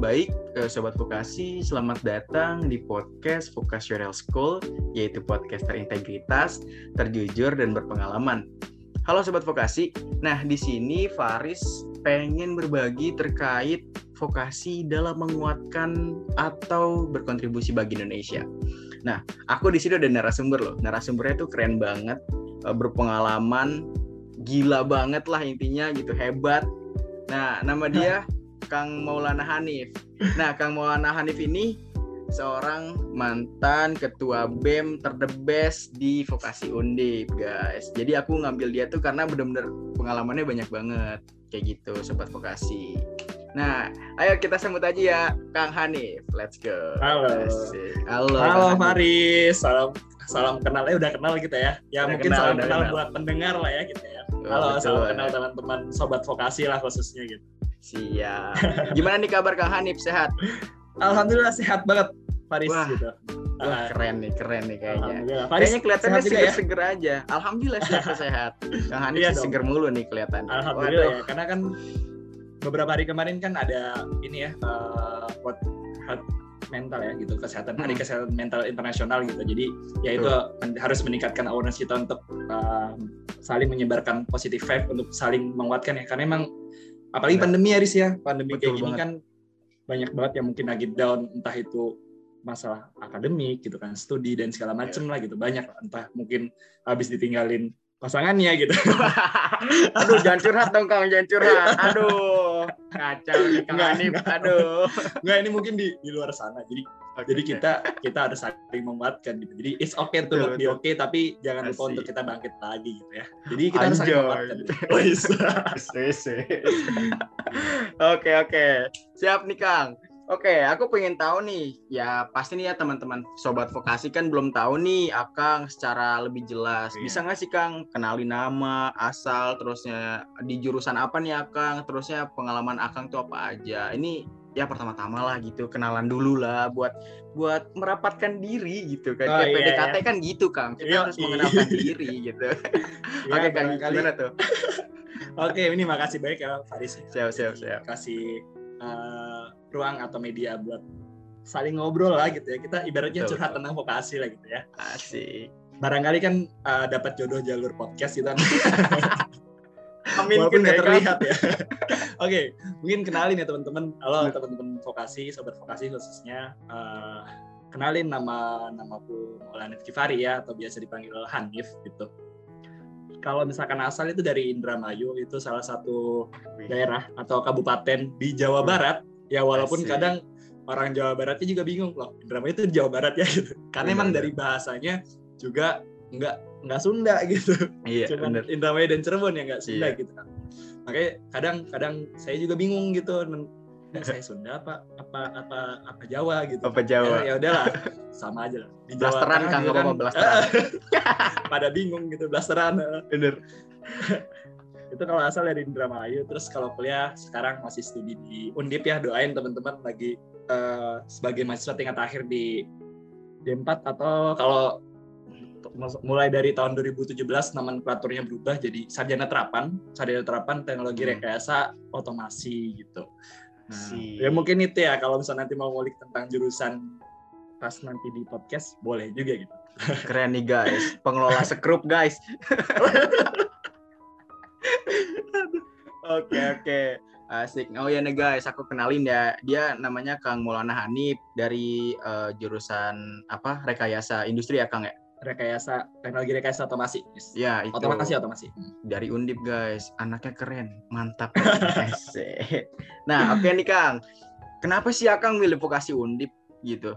Baik, uh, Sobat Vokasi, selamat datang di podcast Vocational School, yaitu podcast terintegritas, terjujur, dan berpengalaman. Halo Sobat Vokasi, nah di sini Faris pengen berbagi terkait vokasi dalam menguatkan atau berkontribusi bagi Indonesia. Nah, aku di sini ada narasumber loh. Narasumbernya tuh keren banget, uh, berpengalaman, gila banget lah intinya gitu, hebat. Nah, nama dia Kang Maulana Hanif. Nah, Kang Maulana Hanif ini seorang mantan ketua BEM terdebes di vokasi Undip, guys. Jadi aku ngambil dia tuh karena bener-bener pengalamannya banyak banget kayak gitu, sobat vokasi. Nah, ayo kita sambut aja ya Kang Hanif. Let's go. Halo. Halo. Halo Faris. Salam salam kenal ya udah kenal kita ya. Ya Udah mungkin kenal, salam kenal, kenal. buat pendengar lah ya kita ya. Oh, Halo, betul salam kenal teman-teman sobat vokasi lah khususnya gitu. Siap. Gimana nih kabar Kang Hanif? Sehat? Alhamdulillah sehat banget Faris Wah. gitu. Wah, Ah, keren nih, keren nih kayaknya. Alhamdulillah. Faris Kayaknya kelihatannya juga ya. seger-seger aja. Alhamdulillah sehat sehat. Kang Hanif Iya seger mulu nih kelihatannya. Alhamdulillah Waduh. ya, karena kan beberapa hari kemarin kan ada ini ya uh, World Health mental ya gitu kesehatan hari Hmm. kesehatan mental internasional gitu jadi ya itu men- harus meningkatkan awareness kita untuk uh, saling menyebarkan positive vibe untuk saling menguatkan ya karena emang apalagi Benar. pandemi ya Riz ya pandemi Betul kayak gini banget. kan banyak banget yang mungkin lagi down entah itu masalah akademik gitu kan studi dan segala Iya. macem lah gitu banyak entah mungkin habis ditinggalin pasangannya gitu Aduh, jangan curhat dong Kang, jangan curhat. Aduh, kacau nih Kang Enggak, enggak. Aduh. Nggak, ini mungkin di di luar sana. Jadi jadi kita kita harus saling menguatkan gitu. Jadi it's okay to not be okay tapi jangan lupa untuk kita bangkit lagi gitu ya. Jadi kita harus saling menguatkan. Oh, iya. Oke, oke. Siap nih Kang. Oke, aku pengen tahu nih, ya pasti nih ya teman-teman sobat vokasi kan belum tahu nih Akang secara lebih jelas. Iya. Bisa nggak sih Kang kenali nama, asal, terusnya di jurusan apa nih Akang, terusnya pengalaman Akang tuh apa aja. Ini ya pertama-tama lah gitu, kenalan dulu lah buat buat merapatkan diri gitu kan. Oh, Kayak iya, PDKT kan gitu Kang, kita Iya, harus iya. mengenalkan diri gitu. Ya, Oke Kang, barangkali- gimana tuh? Oke, ini makasih banyak ya Faris. Siap, siap, siap. Kasih eh, ruang atau media buat saling ngobrol lah gitu ya. Kita ibaratnya Betul, curhat betul. tentang vokasi lah gitu ya. Asik. Barangkali kan eh, dapat jodoh jalur podcast gitu kan. Amin walaupun ya, nggak terlihat ya. Oke, mungkin kenalin ya teman-teman. Halo teman-teman vokasi, sobat vokasi khususnya. Eh, kenalin nama namaku Maulana Kifari ya, atau biasa dipanggil Hanif gitu. Kalau misalkan asal itu dari Indramayu, itu salah satu daerah atau kabupaten di Jawa Barat. Ya walaupun Asik. kadang orang Jawa Baratnya juga bingung loh, Indramayu itu Jawa Barat ya gitu. Karena emang Benar, dari bahasanya juga nggak nggak Sunda gitu Iya, cuman bener. Indramayu dan Cirebon ya nggak Sunda Iya. gitu kan makanya kadang-kadang saya juga bingung gitu Men- "Eh, saya Sunda apa apa apa apa Jawa gitu Apa Jawa? ya, ya udahlah sama aja lah di Jawa Blasteran Kang, juga nggak apa-apa, blasteran. pada bingung gitu blasteran. Bener. itu kalau asal dari Indramayu. Terus kalau kuliah sekarang masih studi di Undip ya. Doain teman-teman lagi eh, sebagai mahasiswa tingkat akhir di D4 atau kalau mulai dari tahun 2017 nomenklaturnya berubah jadi sarjana terapan sarjana terapan teknologi Hmm. rekayasa otomasi gitu. Nah, Si- ya mungkin itu ya. Kalau misalnya nanti mau ngulik tentang jurusan pas nanti di podcast boleh juga gitu. Keren nih guys, pengelola sekrup guys. Oke oke, asik. Oh ya nih guys, aku kenalin ya. Dia namanya Kang Maulana Hanif dari eh, jurusan apa? Rekayasa Industri ya Kang ya? rekayasa teknologi rekayasa otomasi Yes. Ya itu. otomasi otomasi Dari Undip guys, anaknya keren, mantap. Nah oke nih Kang, kenapa sih Akang milih vokasi Undip gitu?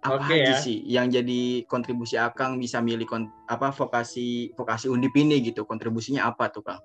Apa Oke, aja ya. sih yang jadi kontribusi Akang bisa milih kon- apa vokasi vokasi Undip ini gitu? Kontribusinya apa tuh Kang?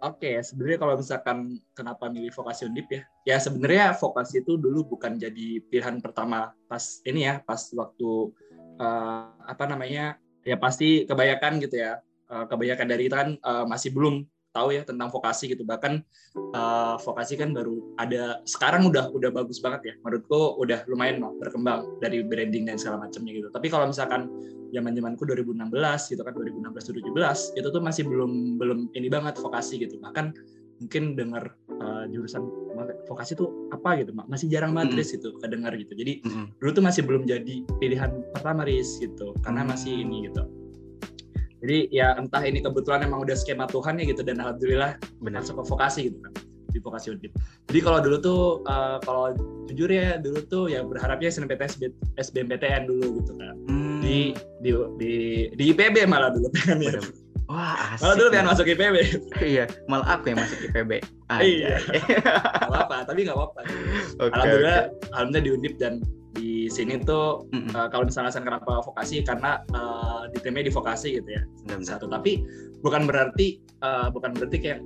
Oke, sebenarnya kalau misalkan kenapa milih vokasi undip ya? Ya sebenarnya vokasi itu dulu bukan jadi pilihan pertama pas ini ya, pas waktu eh, apa namanya? Ya pasti kebanyakan gitu ya. Eh, kebanyakan dari kita kan eh, masih belum tahu ya tentang vokasi gitu. Bahkan eh, vokasi kan baru ada sekarang udah udah bagus banget ya. Menurutku udah lumayan loh berkembang dari branding dan segala macamnya gitu. Tapi kalau misalkan zaman zamanku 2016 gitu kan 2016 2017 itu tuh masih belum belum ini banget vokasi gitu bahkan mungkin dengar uh, jurusan vokasi tuh apa gitu masih jarang banget Mm. Riz gitu kedengar gitu jadi Mm-mm. dulu tuh masih belum jadi pilihan pertama Riz gitu karena Hmm. masih ini gitu jadi ya entah ini kebetulan emang udah skema Tuhan ya gitu dan alhamdulillah benar masuk ke vokasi gitu kan di vokasi undip jadi kalau dulu tuh uh, kalau jujur ya dulu tuh ya berharapnya SNMPTN SB, SBMPTN dulu gitu kan Hmm, di di di di IPB malah dulu pengen ya. Wah asik malah dulu pengen nih. masuk IPB iya malah aku yang masuk IPB Iya. Anjay. nggak apa tapi nggak apa-apa. Oke, alhamdulillah oke. alhamdulillah di undip dan di sini tuh Mm-mm. uh, kalau misalnya alasan kenapa vokasi karena uh, ditemanya di vokasi gitu ya Benar-benar. satu tapi bukan berarti uh, bukan berarti kayak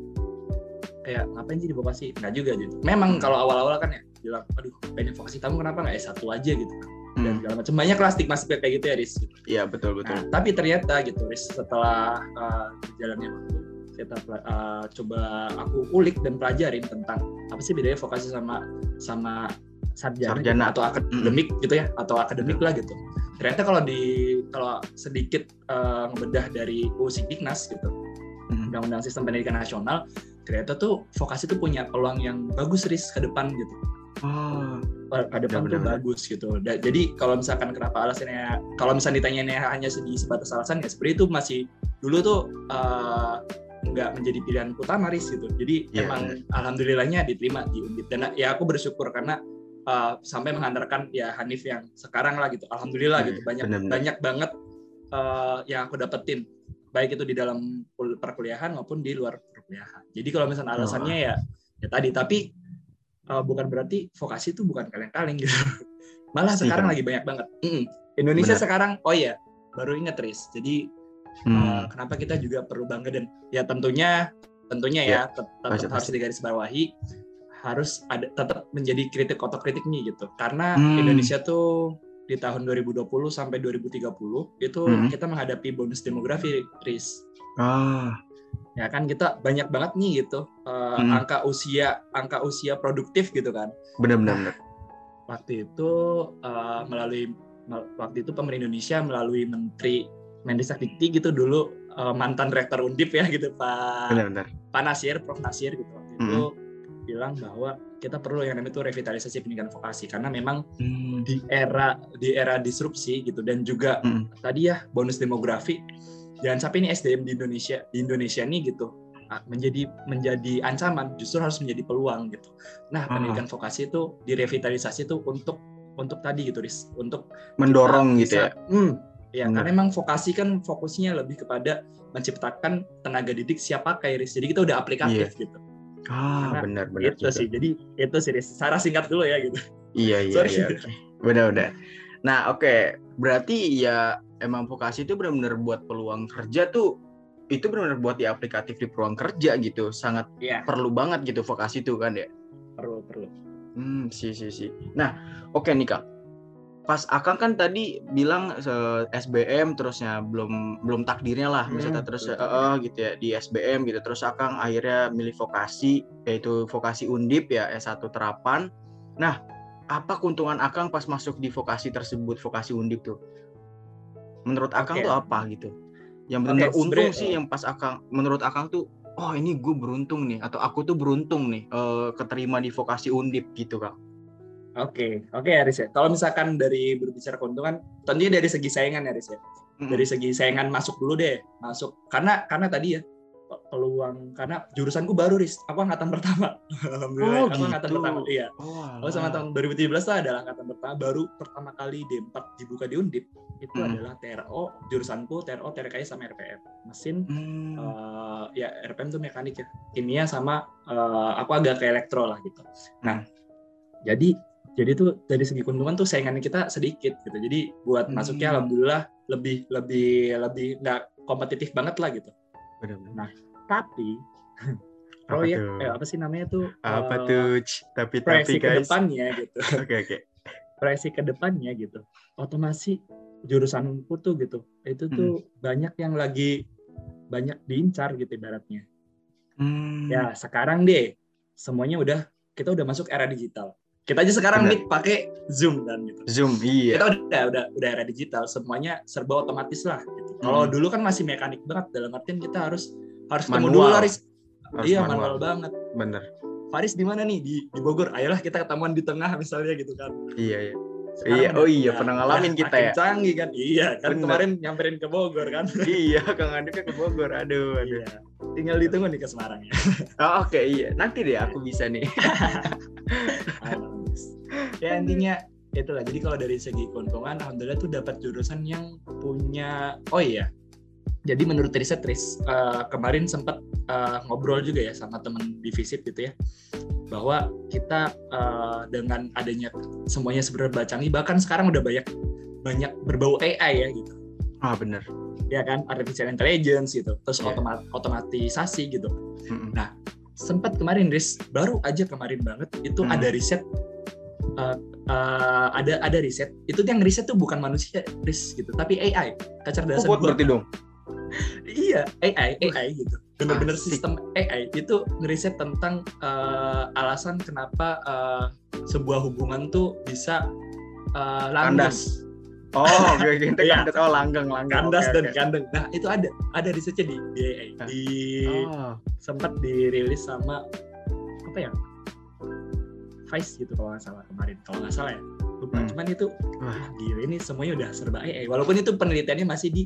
kayak ngapain sih di vokasi nggak juga gitu memang Hmm. kalau awal-awal kan ya bilang aduh pengen vokasi kamu kenapa nggak S1 aja gitu dan Hmm, segala macam banyak lah stigma stigma kayak gitu ya Riz gitu. Iya betul betul. Nah, tapi ternyata gitu Riz setelah uh, jalannya waktu kita uh, coba aku ulik dan pelajarin tentang apa sih bedanya vokasi sama sama sarjana, gitu, Sarjana. atau akademik gitu ya atau akademik lah gitu ternyata kalau di kalau sedikit uh, ngebedah dari UU Sidiknas gitu Mm. Undang-Undang Sistem Pendidikan Nasional ternyata tuh vokasi tuh punya peluang yang bagus Riz ke depan gitu Oh, ke depan tuh bagus gitu. Da- jadi kalau misalkan kenapa alasannya, kalau misalnya ditanya hanya di sebatas alasan ya seperti itu masih dulu tuh eh, nggak menjadi pilihan utama Riz gitu. Jadi Iya, emang alhamdulillahnya diterima di Undip dan ya aku bersyukur karena eh, sampai menghantarkan ya Hanif yang sekarang lah gitu. Alhamdulillah Iya, gitu banyak benar-benar. banyak banget eh, yang aku dapetin baik itu di dalam kul- perkuliahan maupun di luar perkuliahan. Jadi kalau misalnya alasannya ya ya tadi tapi uh, bukan berarti vokasi itu bukan kaleng-kaleng gitu. Malah sekarang kan. lagi banyak banget. Mm-mm. Indonesia Benar. sekarang oh iya baru inget Riz. Jadi uh, Hmm. kenapa kita juga perlu bangga dan ya tentunya tentunya ya, tet- tetap pasti, harus digarisbawahi harus ada tetap menjadi kritik otokritik nih gitu. Karena Hmm. Indonesia tuh di tahun 2020 sampai 2030 itu Hmm. kita menghadapi bonus demografi Riz Ah, ya kan kita banyak banget nih gitu uh, Hmm. angka usia angka usia produktif gitu kan benar-benar. benar. waktu itu uh, melalui mel- waktu itu pemerintah Indonesia melalui Menteri Mendesakdikti gitu dulu uh, mantan rektor Undip ya gitu Pak Benar-benar. Pak Nasir Prof Nasir gitu waktu itu bilang bahwa kita perlu yang namanya itu revitalisasi pendidikan vokasi karena memang Hmm. di era di era disrupsi gitu dan juga Hmm. tadi ya bonus demografi jangan sampai ini SDM di Indonesia di Indonesia nih gitu ah, menjadi menjadi ancaman justru harus menjadi peluang gitu nah Ah. pendidikan vokasi itu direvitalisasi itu untuk untuk tadi gitu Riz untuk Mendorong kita gitu ya. bisa- hmm, ya Benar. karena emang vokasi kan fokusnya lebih kepada menciptakan tenaga didik siap pakai Riz jadi kita udah aplikatif gitu Ah, benar-benar itu sih jadi itu sih secara singkat dulu ya gitu Iya iya Sorry. iya. Benar-benar. Nah, oke. Berarti ya emang vokasi itu benar-benar buat peluang kerja tuh itu benar-benar buat di aplikatif di peluang kerja gitu. Sangat ya perlu banget gitu vokasi itu kan ya. perlu perlu Hmm, sih sih sih. Nah, oke nih Kak. Pas Akang kan tadi bilang se- SBM terusnya belum belum takdirnya lah misalnya Hmm, terus betul. eh, eh, gitu ya di SBM gitu terus Akang akhirnya milih vokasi yaitu vokasi Undip ya S1 terapan. Nah, apa keuntungan Akang pas masuk di vokasi tersebut vokasi Undip tuh? Menurut Akang Oke. tuh apa gitu? Yang benar Oke, untung sih yang pas Akang menurut Akang tuh oh ini gue beruntung nih atau aku tuh beruntung nih eh, keterima di vokasi Undip gitu Kang. Oke, oke Aris ya. Kalau misalkan dari berbicara keuntungan, tentunya dari segi saingan ya Aris ya. Dari segi saingan masuk dulu deh, masuk. Karena karena tadi ya pe- peluang karena jurusanku baru Riz. Aku angkatan pertama. Alhamdulillah. Oh, aku angkatan gitu. pertama. Iya. Oh, Aku sama tahun 2017 tuh adalah angkatan pertama baru pertama kali D4 dibuka di Undip. Itu Hmm. adalah TRO, jurusanku TRO, TRKI sama RPM. Mesin Hmm. eh, ya RPM tuh mekanik ya. Kimia sama eh, aku agak ke elektro lah gitu. Nah, jadi jadi tuh dari segi keuntungan tuh saingannya kita sedikit gitu. Jadi buat Hmm. masuknya alhamdulillah lebih lebih lebih nggak kompetitif banget lah gitu. Benar-benar. Tapi Apa proyek tuh? eh, apa sih namanya tuh Apa eh, tuh? Tapi tapi guys. depannya gitu. Oke oke. proyeksi ke depannya gitu. Otomasi jurusanku tuh gitu. Itu tuh Hmm. banyak yang lagi banyak diincar gitu ibaratnya. Hmm. Ya, sekarang deh semuanya udah kita udah masuk era digital. Kita aja sekarang meet pakai Zoom dan gitu. Zoom iya. Kita udah udah udah era digital, semuanya serba otomatis lah gitu. Kalau Hmm. dulu kan masih mekanik banget dalam artian kita harus harus ketemu Manual. dulu lah, Riz. Harus Iya, manual. manual banget. Bener. Faris di mana nih di di Bogor ayolah kita ketemuan di tengah misalnya gitu kan Iya, iya. Sekarang Iya, oh iya, ya, pernah ngalamin kita ya. canggih kan iya kan Bener. kemarin nyamperin ke Bogor kan iya, Kang Adip ke Bogor. Aduh, aduh. iya tinggal ditunggu nih ke Semarang ya Oh, Oke, iya. Nanti deh aku bisa nih. Ya intinya itulah jadi kalau dari segi keuntungan alhamdulillah tuh dapat jurusan yang punya oh iya jadi menurut riset Tris eh, kemarin sempat eh, ngobrol juga ya sama teman di visit gitu ya bahwa kita eh, dengan adanya semuanya sebenarnya canggih bahkan sekarang udah banyak banyak berbau AI ya gitu Ah, bener. ya kan artificial intelligence gitu terus Iya. automa- otomatisasi gitu Mm-mm. sempat kemarin Riz baru aja kemarin banget itu Hmm. ada riset uh, uh, ada ada riset itu yang riset tuh bukan manusia Riz gitu tapi AI kecerdasan Robot buatan. berarti dong. iya AI AI gitu bener-bener Asik. sistem AI itu ngeriset tentang uh, alasan kenapa uh, sebuah hubungan tuh bisa uh, langgeng. Kandas. Oh, oke, oke. Itu Iya. kandas. Oh, langgeng, langgeng. kandas Oke, dan oke. kandeng nah itu ada ada risetnya di, di AI di Oh, sempat dirilis sama apa ya Vice gitu kalau nggak salah kemarin kalau nggak salah ya lupa Hmm. cuman itu Wah. gila ini semuanya udah serba AI walaupun itu penelitiannya masih di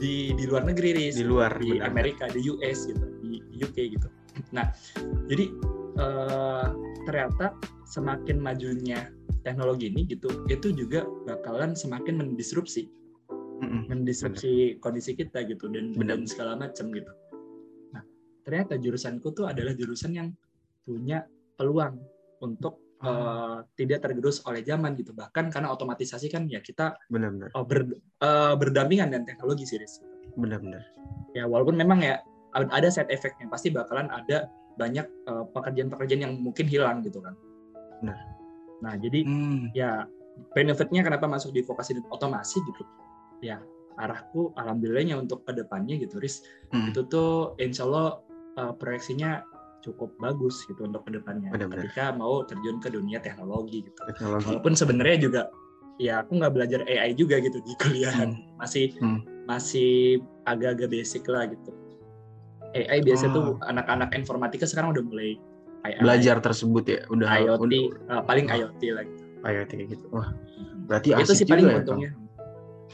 di di luar negeri Riz. di luar. di benar. Amerika di US gitu di UK gitu nah jadi eh, ternyata semakin majunya teknologi ini gitu itu juga bakalan semakin mendisrupsi Mm-mm. mendisrupsi kondisi kita gitu dan Benar. dan segala macam gitu. Nah, ternyata jurusanku tuh adalah jurusan yang punya peluang untuk eh, tidak tergerus oleh zaman gitu. Bahkan karena otomatisasi kan ya kita Benar-benar. oh, ber- eh, berdampingan dengan teknologi sih. Benar-benar. Ya walaupun memang ya ada side effect-nya pasti bakalan ada banyak eh, pekerjaan-pekerjaan yang mungkin hilang gitu kan. Benar. Nah, jadi Hmm. ya benefitnya kenapa masuk di vokasi dan otomasi gitu ya arahku alhamdulillahnya untuk ke depannya gitu Riz Hmm. itu tuh insya Allah uh, proyeksinya cukup bagus gitu untuk ke depannya Benar-benar. ketika mau terjun ke dunia teknologi gitu Teknologi. walaupun sebenarnya juga ya aku nggak belajar AI juga gitu di kuliahan masih Hmm. masih agak-agak basic lah gitu AI biasa Oh. tuh anak-anak informatika sekarang udah mulai AI, Belajar tersebut ya. Udah IoT udah- uh, paling Oh. IoT lagi IoT kayak gitu. Wah, berarti itu sih paling ya, untungnya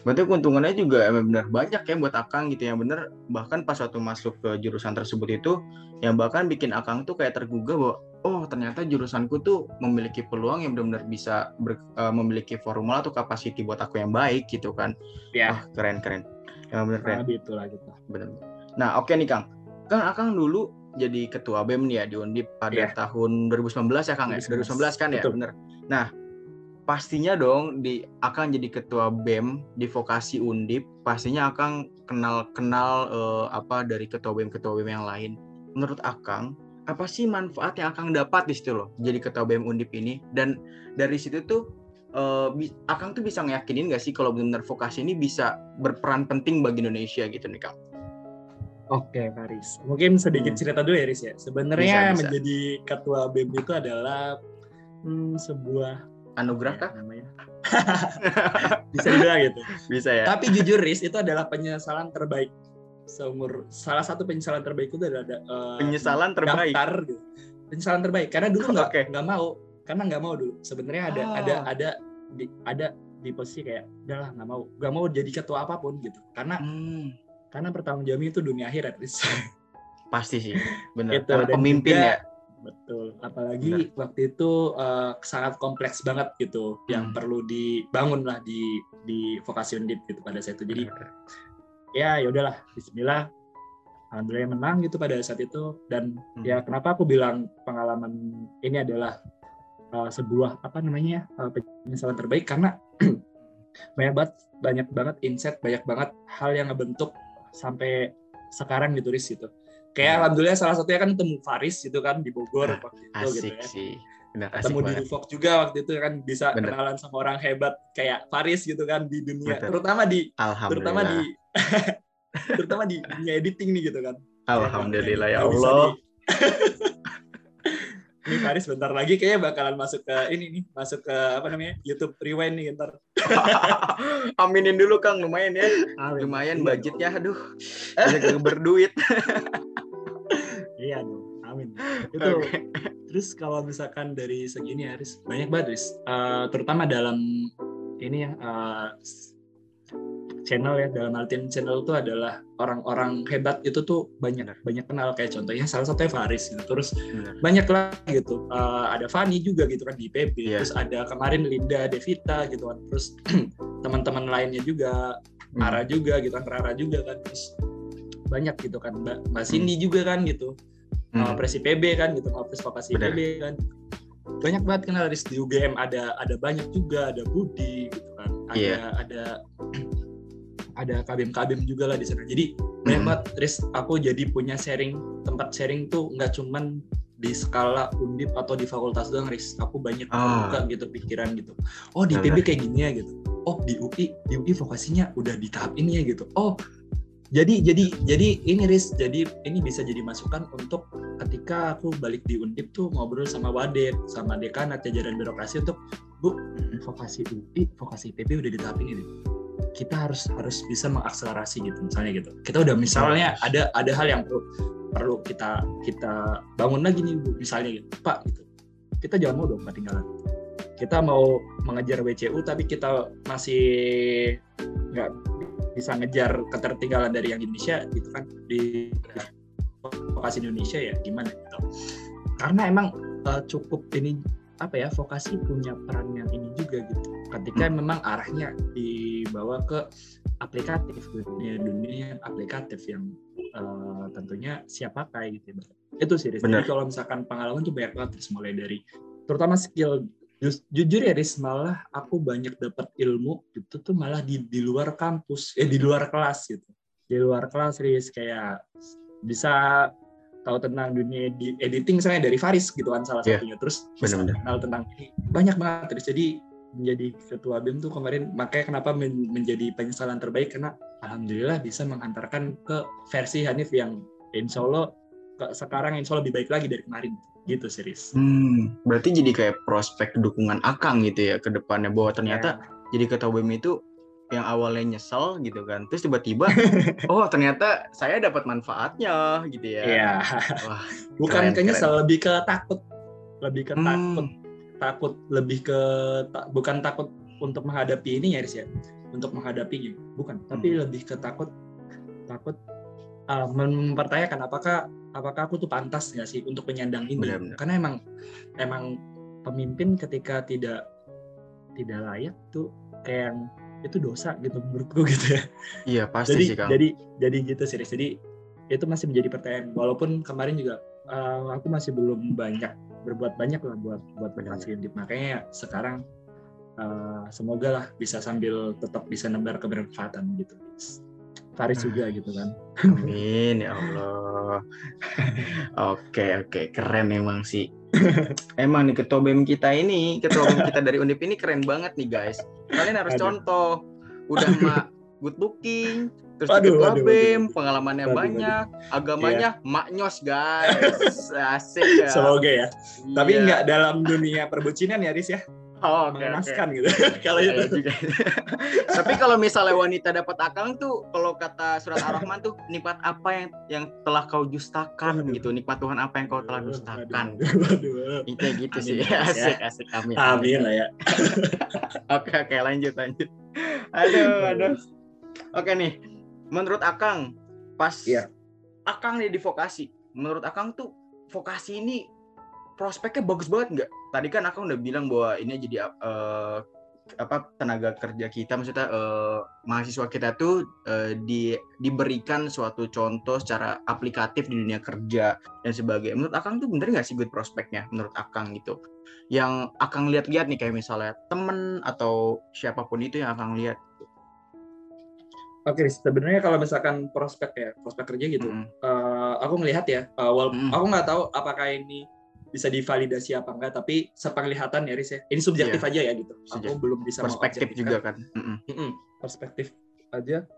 Berarti keuntungannya juga emang benar banyak ya buat Akang gitu yang bener bahkan pas waktu masuk ke jurusan tersebut itu yang bahkan bikin Akang tuh kayak tergugah bahwa oh ternyata jurusanku tuh memiliki peluang yang benar-benar bisa ber- eh, memiliki formula atau capacity buat aku yang baik gitu kan. ya Wah, keren keren. Yang bener keren. nah, gitu lah gitu Bener. Nah, oke nih Kang. Kan Akang dulu jadi ketua BEM nih ya di Undip pada Iya. tahun 2019 ya Kang ya? 2019. 2019 kan ya, bener. Nah, pastinya dong di Akang jadi ketua BEM di vokasi Undip, pastinya Akang kenal-kenal eh, apa dari ketua BEM ketua BEM yang lain. Menurut Akang, apa sih manfaat yang Akang dapat di situ loh jadi ketua BEM Undip ini dan dari situ tuh bi- Akang tuh bisa ngeyakinin gak sih kalau benar vokasi ini bisa berperan penting bagi Indonesia gitu nih Kang? Oke, Faris. Mungkin sedikit Hmm. cerita dulu ya, Riz ya. Sebenarnya Bisa, bisa. menjadi ketua BEM itu adalah hmm, sebuah Anugerah ya, kah? namanya. Bisa dibilang gitu. Bisa ya. Tapi jujur, Riz, itu adalah penyesalan terbaik seumur salah satu penyesalan terbaik itu adalah eh, Penyesalan terbaik. daftar gitu. Penyesalan terbaik karena dulu nggak Oke. nggak mau, karena nggak mau dulu. Sebenarnya ada Ah. ada ada di ada di posisi kayak udahlah nggak mau, nggak mau jadi ketua apa pun gitu. Karena Hmm, karena pertanggung jawabnya itu dunia akhirat, Riz. pasti sih, benar. Itu, Karena dan pemimpin juga- ya. Betul. Apalagi waktu itu eh, sangat kompleks banget gitu, yang Hmm. perlu dibangun lah di di vokasi undip gitu pada saat itu. Jadi ya ya udahlah, Bismillah. Alhamdulillah menang gitu pada saat itu dan Hmm. ya kenapa aku bilang pengalaman ini adalah eh, sebuah apa namanya eh, penyesalan terbaik karena banyak banget banyak banget insight banyak banget hal yang ngebentuk sampai sekarang gitu Riz gitu kayak Hmm. alhamdulillah salah satunya kan ketemu Faris gitu kan di Bogor Nah, waktu itu gitu asik ya sih. Asik ketemu di banget. Ufok juga waktu itu kan bisa Bener. kenalan sama orang hebat kayak Faris gitu kan di dunia Betul. terutama di terutama di terutama di dunia editing nih gitu kan Alhamdulillah ya Nggak bisa Allah. ini Faris bentar lagi kayaknya bakalan masuk ke ini nih masuk ke apa namanya YouTube Rewind nih ntar Aminin dulu Kang, lumayan ya. Lumayan Iya budgetnya, dong. aduh. Yang berduit. Iya dong Amin. Itu okay. terus kalau misalkan dari segini Aris banyak banget Aris. Uh, terutama dalam ini ya uh, channel ya dalam artian channel itu adalah orang-orang hebat itu tuh banyak banyak kenal kayak contohnya salah satunya Faris gitu. terus Benar. banyak lah gitu uh, ada Fani juga gitu kan di PB yeah. terus ada kemarin Linda Devita gitu kan terus teman-teman lainnya juga hmm. Ara juga gitu kan Rara juga kan terus banyak gitu kan Mbak, Mbak Cindy hmm. juga kan gitu hmm. uh, Presi PB kan gitu Mapres Vokasi PB kan banyak banget kenal di UGM ada ada banyak juga ada Budi gitu kan ada yeah. ada ada kabim-kabim juga lah di sana. Jadi banyak hmm. banget, Riz, aku jadi punya sharing tempat sharing tuh nggak cuman di skala undip atau di fakultas doang, Riz. Aku banyak oh. buka gitu pikiran gitu. Oh di PB kayak gini ya gitu. Oh di UI, di UI vokasinya udah di tahap ini ya gitu. Oh jadi jadi jadi ini Riz, jadi ini bisa jadi masukan untuk ketika aku balik di undip tuh ngobrol sama wadet, sama dekanat jajaran birokrasi untuk bu vokasi UI, vokasi PB udah di tahap ini. Kita harus harus bisa mengakselerasi gitu misalnya gitu. Kita udah misalnya ada ada hal yang perlu perlu kita kita bangun lagi nih bu misalnya gitu. Pak gitu. Kita jangan mau dong ketinggalan kita mau mengejar WCU tapi kita masih nggak bisa ngejar ketertinggalan dari yang Indonesia gitu kan? Di vokasi Indonesia ya gimana gitu? Karena emang uh, cukup ini apa ya vokasi punya peran yang ini juga gitu. Ketika hmm. memang arahnya dibawa ke aplikatif dunia dunia aplikatif yang uh, tentunya siap pakai gitu ya. itu sih jadi kalau misalkan pengalaman tuh banyak banget mulai dari terutama skill Just, jujur ya Riz malah aku banyak dapat ilmu itu tuh malah di di luar kampus eh di luar kelas gitu. Di luar kelas Riz kayak bisa tahu tentang dunia di editing saya dari Faris gitu kan salah yeah. satunya. Terus benar kenal tentang ini. Banyak banget terus jadi menjadi ketua BEM tuh kemarin makanya kenapa men menjadi penyesalan terbaik karena alhamdulillah bisa menghantarkan ke versi Hanif yang insya Allah ke sekarang insya Allah lebih baik lagi dari kemarin gitu series. Hmm, berarti jadi kayak prospek dukungan Akang gitu ya ke depannya bahwa ternyata yeah. jadi ketua BEM itu yang awalnya nyesel gitu kan terus tiba-tiba oh ternyata saya dapat manfaatnya gitu ya iya Wah, bukan ke nyesel lebih ke takut lebih ke hmm. takut takut lebih ke ta, bukan takut untuk menghadapi ini ya Riz ya untuk menghadapinya bukan hmm. tapi lebih ke takut takut uh, mempertanyakan apakah apakah aku tuh pantas nggak sih untuk penyandang ini Benar -benar. karena emang emang pemimpin ketika tidak tidak layak tuh kayak yang itu dosa gitu menurutku gitu ya. Iya pasti jadi, sih Kang. Jadi jadi gitu sih. Jadi itu masih menjadi pertanyaan. Walaupun kemarin juga uh, aku masih belum banyak berbuat banyak lah buat buat berhasil Makanya sekarang uh, semoga lah bisa sambil tetap bisa nebar kebermanfaatan gitu. Faris juga gitu kan. Amin ya Allah. oke oke keren emang sih. emang nih ketua BEM kita ini, ketua BEM kita dari Undip ini keren banget nih guys. Kalian harus Aduh. contoh. Udah mak good looking, terus aduh, ketua waduh, BEM, waduh. pengalamannya waduh, banyak, waduh. agamanya yeah. maknyos guys. Asik ya. Semoga ya. Iya. Tapi nggak dalam dunia perbucinan ya, Riz ya. Oh, okay, mengenaskan okay. gitu. kalau itu. Juga. Tapi kalau misalnya wanita dapat akang tuh, kalau kata surat Ar-Rahman tuh nikmat apa yang yang telah kau justakan aduh. gitu. Nikmat Tuhan apa yang kau telah justakan. Itu gitu amin, sih. Ya, asik, ya. asik amin. Amin lah ya. oke, oke, lanjut lanjut. Aduh, aduh. Oke nih. Menurut Akang pas iya. Akang nih di vokasi. Menurut Akang tuh vokasi ini prospeknya bagus banget nggak? Tadi kan aku udah bilang bahwa ini jadi uh, apa tenaga kerja kita maksudnya uh, mahasiswa kita tuh uh, di diberikan suatu contoh secara aplikatif di dunia kerja dan sebagainya. Menurut Akang tuh bener nggak sih good prospeknya menurut Akang gitu? Yang Akang lihat-lihat nih kayak misalnya temen atau siapa pun itu yang Akang lihat. Oke, okay, sebenarnya kalau misalkan prospek ya, prospek kerja gitu, mm. uh, aku melihat ya, uh, mm. aku nggak tahu apakah ini bisa divalidasi apa enggak tapi sepenglihatan ya Riz ya. Ini subjektif yeah. aja ya gitu. Aku belum bisa perspektif juga kan. mm -mm. perspektif aja.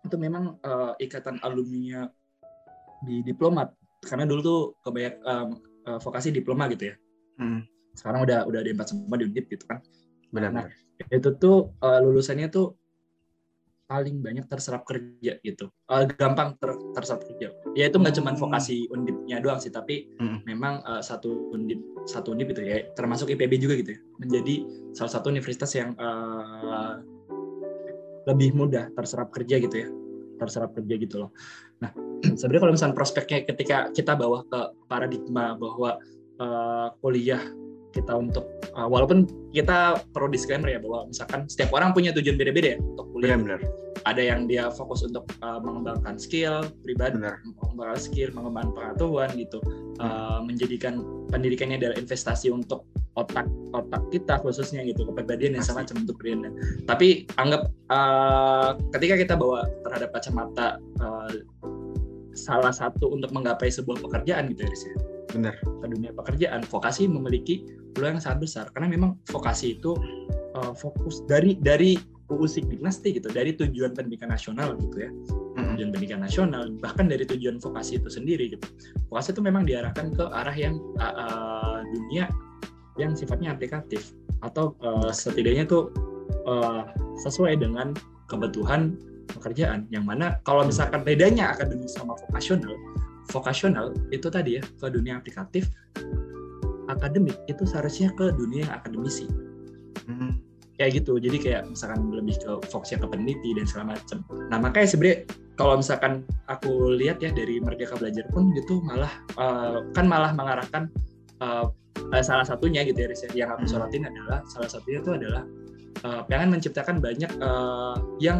Itu memang uh, ikatan alumni di diplomat. Karena dulu tuh kebanyak um, uh, vokasi diploma gitu ya. Mm. sekarang udah udah ada empat semua di undip gitu kan. Benar nah, itu tuh uh, lulusannya tuh paling banyak terserap kerja gitu. Uh, gampang ter, terserap kerja. Ya itu nggak cuma Hmm. vokasi undipnya doang sih tapi Mm-mm. memang uh, satu undip satu undip itu ya. Termasuk IPB juga gitu ya. Menjadi salah satu universitas yang uh, lebih mudah terserap kerja gitu ya. Terserap kerja gitu loh. Nah sebenarnya kalau misalnya prospeknya ketika kita bawa ke paradigma bahwa uh, kuliah kita untuk uh, walaupun kita perlu disclaimer ya bahwa misalkan setiap orang punya tujuan beda-beda ya untuk kuliah. Benar benar. Ada yang dia fokus untuk uh, mengembangkan skill pribadi benar. mengembangkan skill mengembangkan pengetahuan gitu. Uh, menjadikan pendidikannya adalah investasi untuk otak otak kita khususnya gitu kepribadian yang Pasti. sama macam untuk kepribadian tapi anggap uh, ketika kita bawa terhadap kacamata uh, salah satu untuk menggapai sebuah pekerjaan gitu ya ya. Benar. Ke dunia pekerjaan vokasi memiliki peluang yang sangat besar karena memang vokasi itu uh, fokus dari dari UU Sigdiknasti gitu dari tujuan pendidikan nasional gitu ya. Tujuan pendidikan nasional bahkan dari tujuan vokasi itu sendiri gitu. Vokasi itu memang diarahkan ke arah yang uh, uh, dunia yang sifatnya aplikatif atau uh, setidaknya tuh uh, sesuai dengan kebutuhan pekerjaan. Yang mana kalau misalkan bedanya akademis sama vokasional vokasional itu tadi ya ke dunia aplikatif akademik itu seharusnya ke dunia akademisi Mm. kayak gitu jadi kayak misalkan lebih ke fokusnya ke peneliti dan segala macam nah makanya sebenarnya kalau misalkan aku lihat ya dari Merdeka Belajar pun gitu malah eh, kan malah mengarahkan eh, salah satunya gitu ya ya, yang aku Hmm. sorotin adalah salah satunya itu adalah eh, pengen menciptakan banyak eh, yang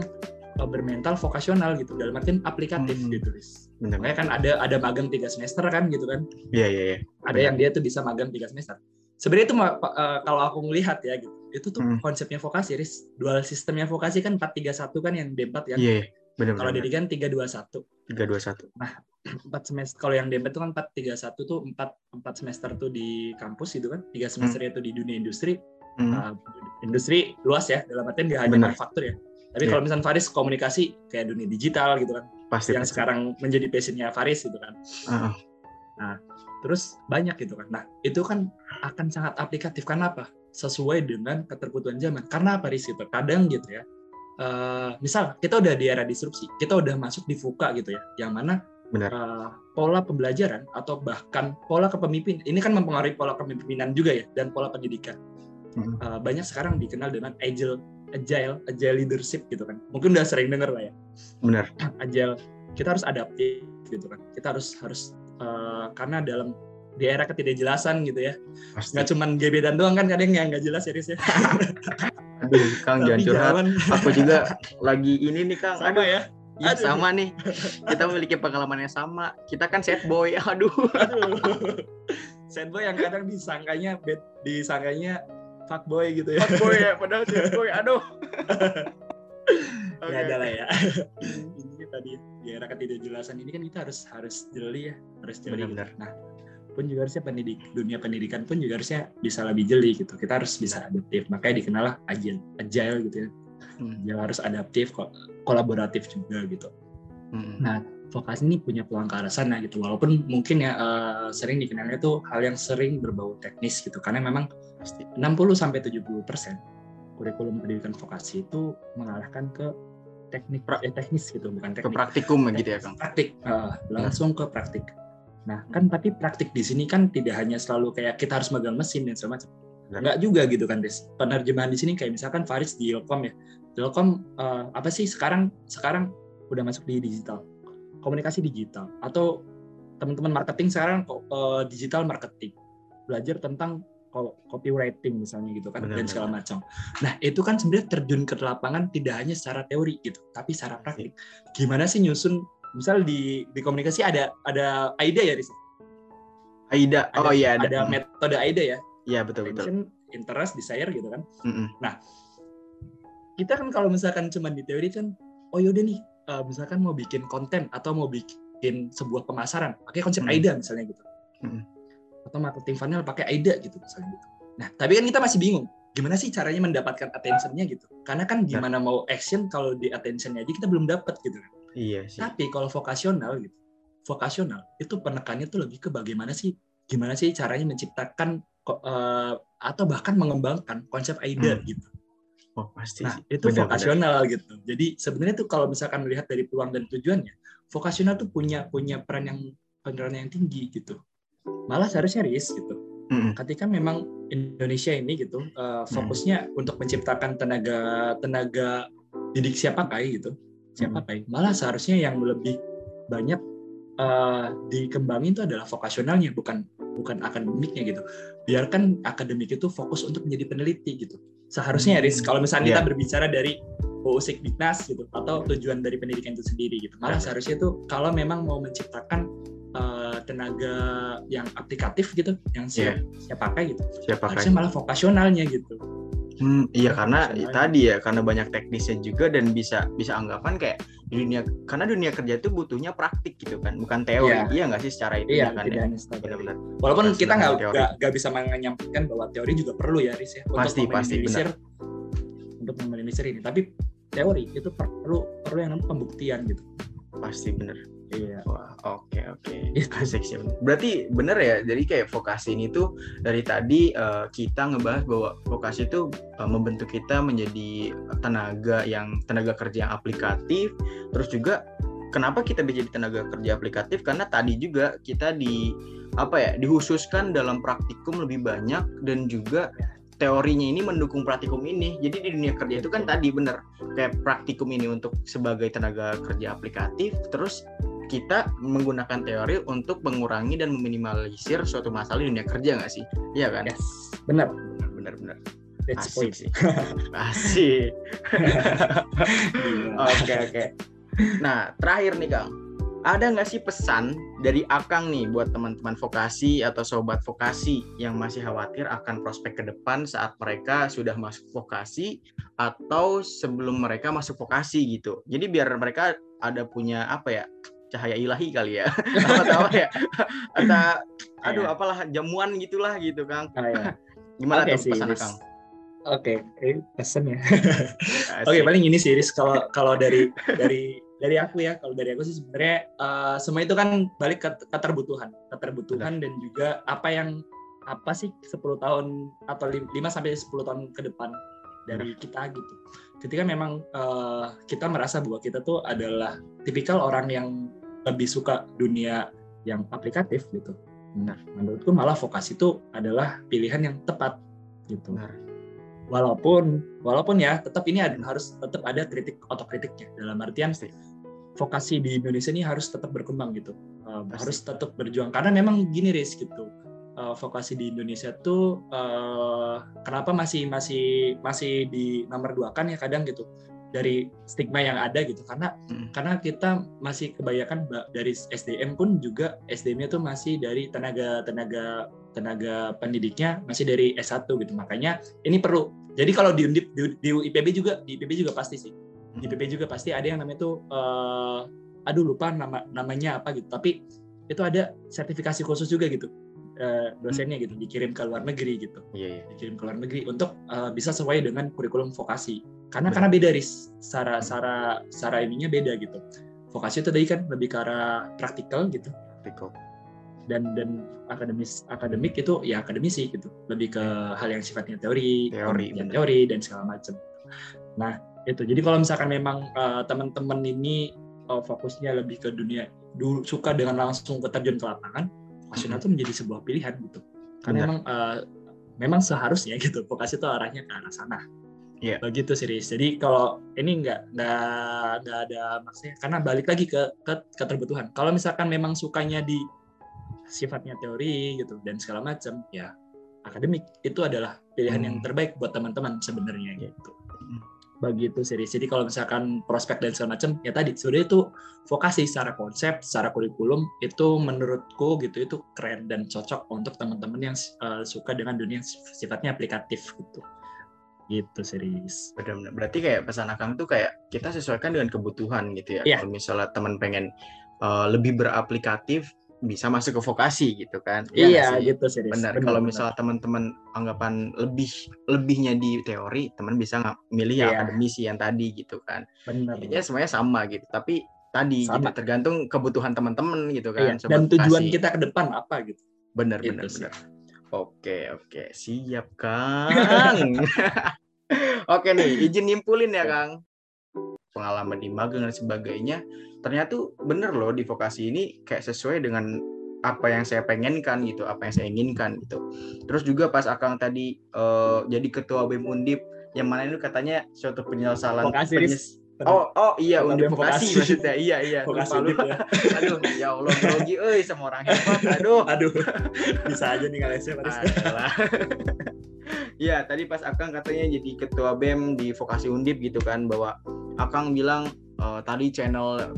bermental vokasional gitu dalam artian aplikatif Hmm. gitu Riz. benar makanya kan ada ada magang tiga semester kan gitu kan iya iya iya ada Benar. yang dia tuh bisa magang tiga semester. Sebenarnya itu eh, kalau aku melihat ya gitu, itu tuh Hmm. konsepnya vokasi, Riz. Dual sistemnya vokasi kan 431 kan yang D4 ya. iya iya. benar Kalau kan 321. tiga dua satu 4 semester kalau yang D4 itu kan 431 tuh 4 4 semester tuh di kampus gitu kan. 3 semester itu di dunia industri. Mm. Nah, industri luas ya, dalam artian nggak hanya manufaktur ya. Tapi Iya. kalau misalnya Faris komunikasi kayak dunia digital gitu kan, pasti yang pasti. sekarang menjadi passionnya Faris gitu kan. Ah, ah. terus banyak gitu kan. Nah, itu kan akan sangat aplikatif. Karena apa? Sesuai dengan keterbutuhan zaman. Karena apa, Riz? Gitu. Kadang gitu ya, eh, misal kita udah di era disrupsi, kita udah masuk di VUCA gitu ya, yang mana benar eh, pola pembelajaran atau bahkan pola kepemimpinan, ini kan mempengaruhi pola kepemimpinan juga ya, dan pola pendidikan. Eh, banyak sekarang dikenal dengan agile, agile, agile leadership gitu kan. Mungkin udah sering denger lah ya benar agile kita harus adaptif gitu kan kita harus harus eh, karena dalam di era ketidakjelasan gitu ya pasti nggak cuman gebetan doang kan kadang yang nggak jelas ya Riz ya aduh kang jangan curhat zaman aku juga lagi ini nih kang sama aduh ya Iya Aduh. sama nih. Kita memiliki pengalaman yang sama. Kita kan sad boy. Aduh. aduh sad boy yang kadang disangkanya bad, disangkanya fuckboy gitu ya Sad boy ya, padahal sad boy. Aduh. ya ada lah ya intinya tadi di era ketidakjelasan ini kan kita harus harus jeli ya harus jeli Benar-benar. nah pun juga harusnya pendidik dunia pendidikan pun juga harusnya bisa lebih jeli gitu kita harus bisa adaptif makanya dikenal lah agile agile gitu ya Hmm. yang harus adaptif kok kolaboratif juga gitu Hmm. nah vokasi ini punya peluang ke arah sana gitu. Walaupun mungkin ya eh, sering dikenalnya tuh hal yang sering berbau teknis gitu. Karena memang Pasti. 60 sampai 70 persen kurikulum pendidikan vokasi itu mengarahkan ke teknik eh, teknis gitu bukan Ke teknik. praktikum gitu ya kang. praktik. Eh, langsung ke praktik. Nah kan tapi praktik di sini kan tidak hanya selalu kayak kita harus megang mesin dan segala macam. Benar. nggak juga gitu kan Des penerjemahan di sini kayak misalkan Faris di Ilkom ya. Ilkom eh, apa sih sekarang sekarang udah masuk di digital komunikasi digital atau teman-teman marketing sekarang kok eh, digital marketing belajar tentang copywriting misalnya gitu kan Benar, dan segala macam. Nah itu kan sebenarnya terjun ke lapangan tidak hanya secara teori gitu, tapi secara praktik. Gimana sih nyusun misal di di komunikasi ada ada AIDA ya Riz? Aida. Ada, Oh iya ada. ada metode AIDA ya, Iya betul betul. attention, interest, desire gitu kan. Mm-mm. Kita kan kalau misalkan cuma di teori kan, oh yaudah nih, eh, misalkan mau bikin konten atau mau bikin sebuah pemasaran, pakai konsep Hmm. AIDA misalnya gitu. Hmm. Atau marketing funnel pakai AIDA gitu misalnya gitu. Nah, tapi kan kita masih bingung, gimana sih caranya mendapatkan attention-nya gitu. Karena kan gimana mau action kalau di attention-nya aja kita belum dapat gitu kan. Iya sih. Tapi kalau vokasional gitu, vokasional itu penekannya tuh lebih ke bagaimana sih, gimana sih caranya menciptakan eh, atau bahkan mengembangkan konsep AIDA Hmm. gitu. Oh pasti Nah, itu Benar-benar. vokasional gitu. Jadi sebenarnya tuh kalau misalkan melihat dari peluang dan tujuannya, vokasional tuh punya punya peran yang peran yang tinggi gitu. Malah seharusnya ris gitu. Mm-mm. Ketika memang Indonesia ini gitu uh, fokusnya untuk menciptakan tenaga tenaga didik siap pakai gitu, siap Hmm. pakai. Malah seharusnya yang lebih banyak uh, dikembangin itu adalah vokasionalnya, bukan bukan akademiknya gitu. Biarkan akademik itu fokus untuk menjadi peneliti gitu. Seharusnya Hmm. Riz, kalau misalnya kita Iya. berbicara dari UU Sikdiknas gitu atau tujuan dari pendidikan itu sendiri gitu. Malah Iya. seharusnya itu kalau memang mau menciptakan uh, tenaga yang aplikatif gitu, yang siap, siap pakai gitu. Siapa Harusnya malah vokasionalnya gitu. Hmm, iya karena Vokasionalnya. tadi ya karena banyak teknisnya juga dan bisa bisa anggapan kayak di dunia karena dunia kerja itu butuhnya praktik gitu kan bukan teori Iya. iya nggak sih secara itu Iya, kan ya benar-benar Walaupun Bukan kita nggak nggak bisa menyampaikan bahwa teori juga perlu ya, Riz ya, Pasti, untuk pasti, meminimalisir untuk meminimalisir ini. Tapi teori itu perlu perlu yang namanya pembuktian gitu. pasti bener Iya. wah oke oke Itu. asik sih berarti bener ya jadi kayak vokasi ini tuh dari tadi eh, kita ngebahas bahwa vokasi itu eh, membentuk kita menjadi tenaga yang tenaga kerja yang aplikatif terus juga kenapa kita bisa jadi tenaga kerja aplikatif karena tadi juga kita di apa ya dihususkan dalam praktikum lebih banyak dan juga teorinya ini mendukung praktikum ini jadi di dunia kerja itu kan tadi bener kayak praktikum ini untuk sebagai tenaga kerja aplikatif terus kita menggunakan teori untuk mengurangi dan meminimalisir suatu masalah di dunia kerja nggak sih iya kan Yes. Benar. bener That's asik point. sih asik. Oke oke. Nah terakhir nih Kang, ada nggak sih pesan dari Akang nih buat teman-teman vokasi atau sobat vokasi yang masih khawatir akan prospek ke depan saat mereka sudah masuk vokasi atau sebelum mereka masuk vokasi gitu. Jadi biar mereka ada punya apa ya cahaya ilahi kali ya atau apa ya atau aduh Iya. apalah jamuan gitulah gitu Kang. Ya. Gimana Oke tuh sih, pesan Riz. Akang? Oke, eh, pesan ya. Oke, paling ini sih Riz kalau kalau dari dari dari aku ya, kalau dari aku sih sebenarnya eh, semua itu kan balik ke keterbutuhan, keterbutuhan dan juga apa yang apa sih 10 tahun atau 5 sampai 10 tahun ke depan dari kita gitu. Ketika memang eh, kita merasa bahwa kita tuh adalah tipikal orang yang lebih suka dunia yang aplikatif gitu. Nah, menurutku malah vokasi itu adalah pilihan yang tepat gitu Benar. Walaupun walaupun ya tetap ini ada- harus tetap ada kritik otokritiknya dalam artian Pasti. vokasi di Indonesia ini harus tetap berkembang gitu Uh, Pasti. harus tetap berjuang karena memang gini Riz gitu Uh, vokasi di Indonesia tuh uh, kenapa masih masih masih di nomor dua kan ya kadang gitu dari stigma yang ada gitu karena Mm. karena kita masih kebanyakan ba- dari SDM pun juga SDM-nya tuh masih dari tenaga tenaga tenaga pendidiknya masih dari S1 gitu. Makanya ini perlu. Jadi kalau di Undip di, di IPB juga di IPB juga pasti sih. Di IPB juga pasti ada yang namanya tuh eh, aduh lupa nama namanya apa gitu. Tapi itu ada sertifikasi khusus juga gitu eh, dosennya gitu dikirim ke luar negeri gitu. Iya iya. dikirim ke luar negeri untuk eh, bisa sesuai dengan kurikulum vokasi. Karena Benar. karena beda ris secara secara secara ininya beda gitu. Vokasi itu tadi kan lebih ke arah praktikal gitu. Dan dan akademis akademik itu ya akademisi gitu. Lebih ke hal yang sifatnya teori Teori, benar. teori dan segala macam nah itu. Jadi kalau misalkan memang eh, teman-teman ini eh, fokusnya lebih ke dunia dulu suka dengan langsung keterjun ke lapangan vokasional itu menjadi sebuah pilihan gitu. Karena Benar. memang eh, memang seharusnya gitu vokasi itu arahnya ke arah sana. Iya. begitu serius jadi kalau ini nggak nggak nggak ada maksudnya karena balik lagi ke, ke keterbutuhan. Kalau misalkan memang sukanya di sifatnya teori gitu dan segala macam ya akademik itu adalah pilihan yang Hmm. terbaik buat teman-teman sebenarnya Iya. gitu Hmm. begitu serius jadi kalau misalkan prospek dan segala macam ya tadi sudah itu vokasi secara konsep secara kurikulum itu menurutku gitu itu keren dan cocok untuk teman-teman yang uh, suka dengan dunia yang sifatnya aplikatif gitu gitu serius Benar-benar. Berarti kayak pesan Akang tuh kayak kita sesuaikan dengan kebutuhan gitu ya. Iya. Kalau misalnya teman pengen uh, lebih beraplikatif bisa masuk ke vokasi gitu kan. Iya nggak iya sih? gitu serius Benar. Kalau misalnya teman-teman anggapan lebih lebihnya di teori, teman bisa nggak milih yang Iya. akademisi yang tadi gitu kan. benar Ya semuanya sama gitu. Tapi tadi Sama. gitu tergantung kebutuhan teman-teman gitu Iya, kan. dan sobat tujuan vokasi. kita ke depan apa gitu benar Gitu benar sih. benar. Oke oke siap Kang. Oke nih, izin nyimpulin ya Kang. Pengalaman di magang dan sebagainya, ternyata tuh bener loh di vokasi ini kayak sesuai dengan apa yang saya pengenkan gitu, apa yang saya inginkan gitu. Terus juga pas Akang tadi uh, jadi ketua BEM Undip, yang mana itu katanya suatu penyelesaian Vokasi, penyes- Oh, oh iya Undip vokasi Vokasi. maksudnya. Iya, iya. Vokasi Undip ya. Aduh, ya Allah grogi euy sama orang hebat. Aduh. Aduh, bisa aja nih Paris. Adalah. Ya, tadi pas Akang katanya jadi ketua BEM di Vokasi Undip gitu kan bahwa Akang bilang eh, tadi channel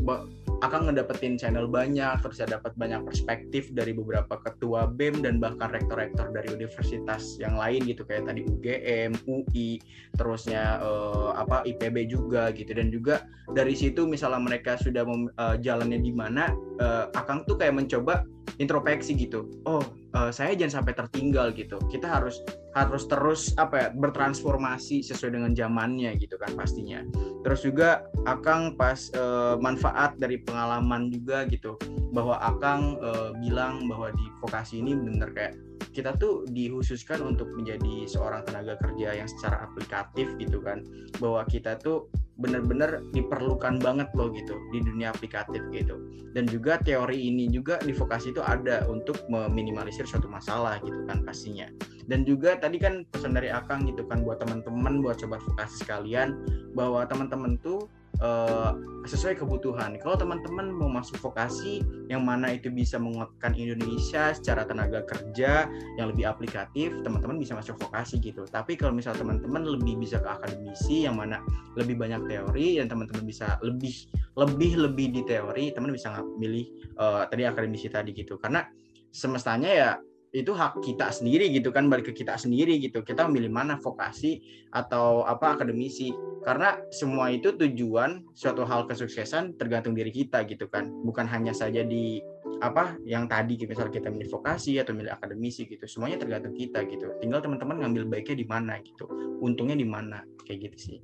Akang ngedapetin channel banyak terus saya dapat banyak perspektif dari beberapa ketua BEM dan bahkan rektor-rektor dari universitas yang lain gitu kayak tadi UGM, UI, terusnya eh, apa IPB juga gitu dan juga dari situ misalnya mereka sudah eh, jalannya di mana eh, Akang tuh kayak mencoba introspeksi gitu. Oh, eh, saya jangan sampai tertinggal gitu. Kita harus harus terus apa ya bertransformasi sesuai dengan zamannya gitu kan pastinya. Terus juga Akang pas eh, manfaat dari pengalaman juga gitu bahwa Akang eh, bilang bahwa di vokasi ini bener kayak kita tuh dikhususkan untuk menjadi seorang tenaga kerja yang secara aplikatif gitu kan. Bahwa kita tuh bener-bener diperlukan banget loh gitu di dunia aplikatif gitu. Dan juga teori ini juga di vokasi itu ada untuk meminimalisir suatu masalah gitu kan pastinya. Dan juga tadi kan pesan dari Akang gitu kan buat teman-teman buat sobat vokasi sekalian bahwa teman-teman tuh eh, sesuai kebutuhan. Kalau teman-teman mau masuk vokasi yang mana itu bisa menguatkan Indonesia secara tenaga kerja yang lebih aplikatif teman-teman bisa masuk vokasi gitu. Tapi kalau misal teman-teman lebih bisa ke akademisi yang mana lebih banyak teori dan teman-teman bisa lebih lebih lebih di teori teman bisa milih eh, tadi akademisi tadi gitu. Karena semestanya ya itu hak kita sendiri gitu kan balik ke kita sendiri gitu. Kita memilih mana vokasi atau apa akademisi. Karena semua itu tujuan suatu hal kesuksesan tergantung diri kita gitu kan. Bukan hanya saja di apa yang tadi misal kita milih vokasi atau milih akademisi gitu. Semuanya tergantung kita gitu. Tinggal teman-teman ngambil baiknya di mana gitu. Untungnya di mana. Kayak gitu sih.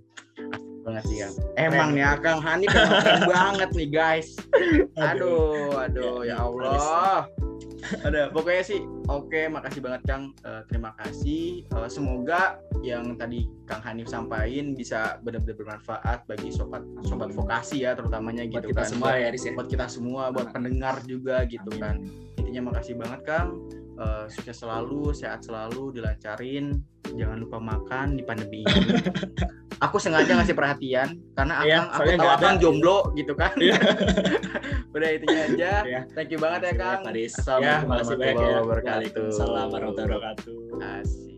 Banget sih ya emang nih Kang Hani banget nih guys. Aduh. Aduh ya Allah ada pokoknya sih oke makasih banget Kang. Eh, terima kasih. Eh, semoga yang tadi Kang Hanif sampaikan bisa benar-benar bermanfaat bagi sobat sobat vokasi ya terutamanya Buat gitu kita kan. semua buat, ya, Riz ya. buat kita semua buat pendengar juga gitu Amin. kan. Intinya makasih banget Kang Eh, sukses selalu sehat selalu dilancarin jangan lupa makan di pandemi ini aku sengaja ngasih perhatian karena Iya, akang aku tahu akang jomblo gitu kan Iya. udah intinya aja Iya. thank you banget ya Kang. Assalamualaikum Ya, banyak ya. warahmatullahi wabarakatuh Waalaikumsalam warahmatullahi wabarakatuh. Asik.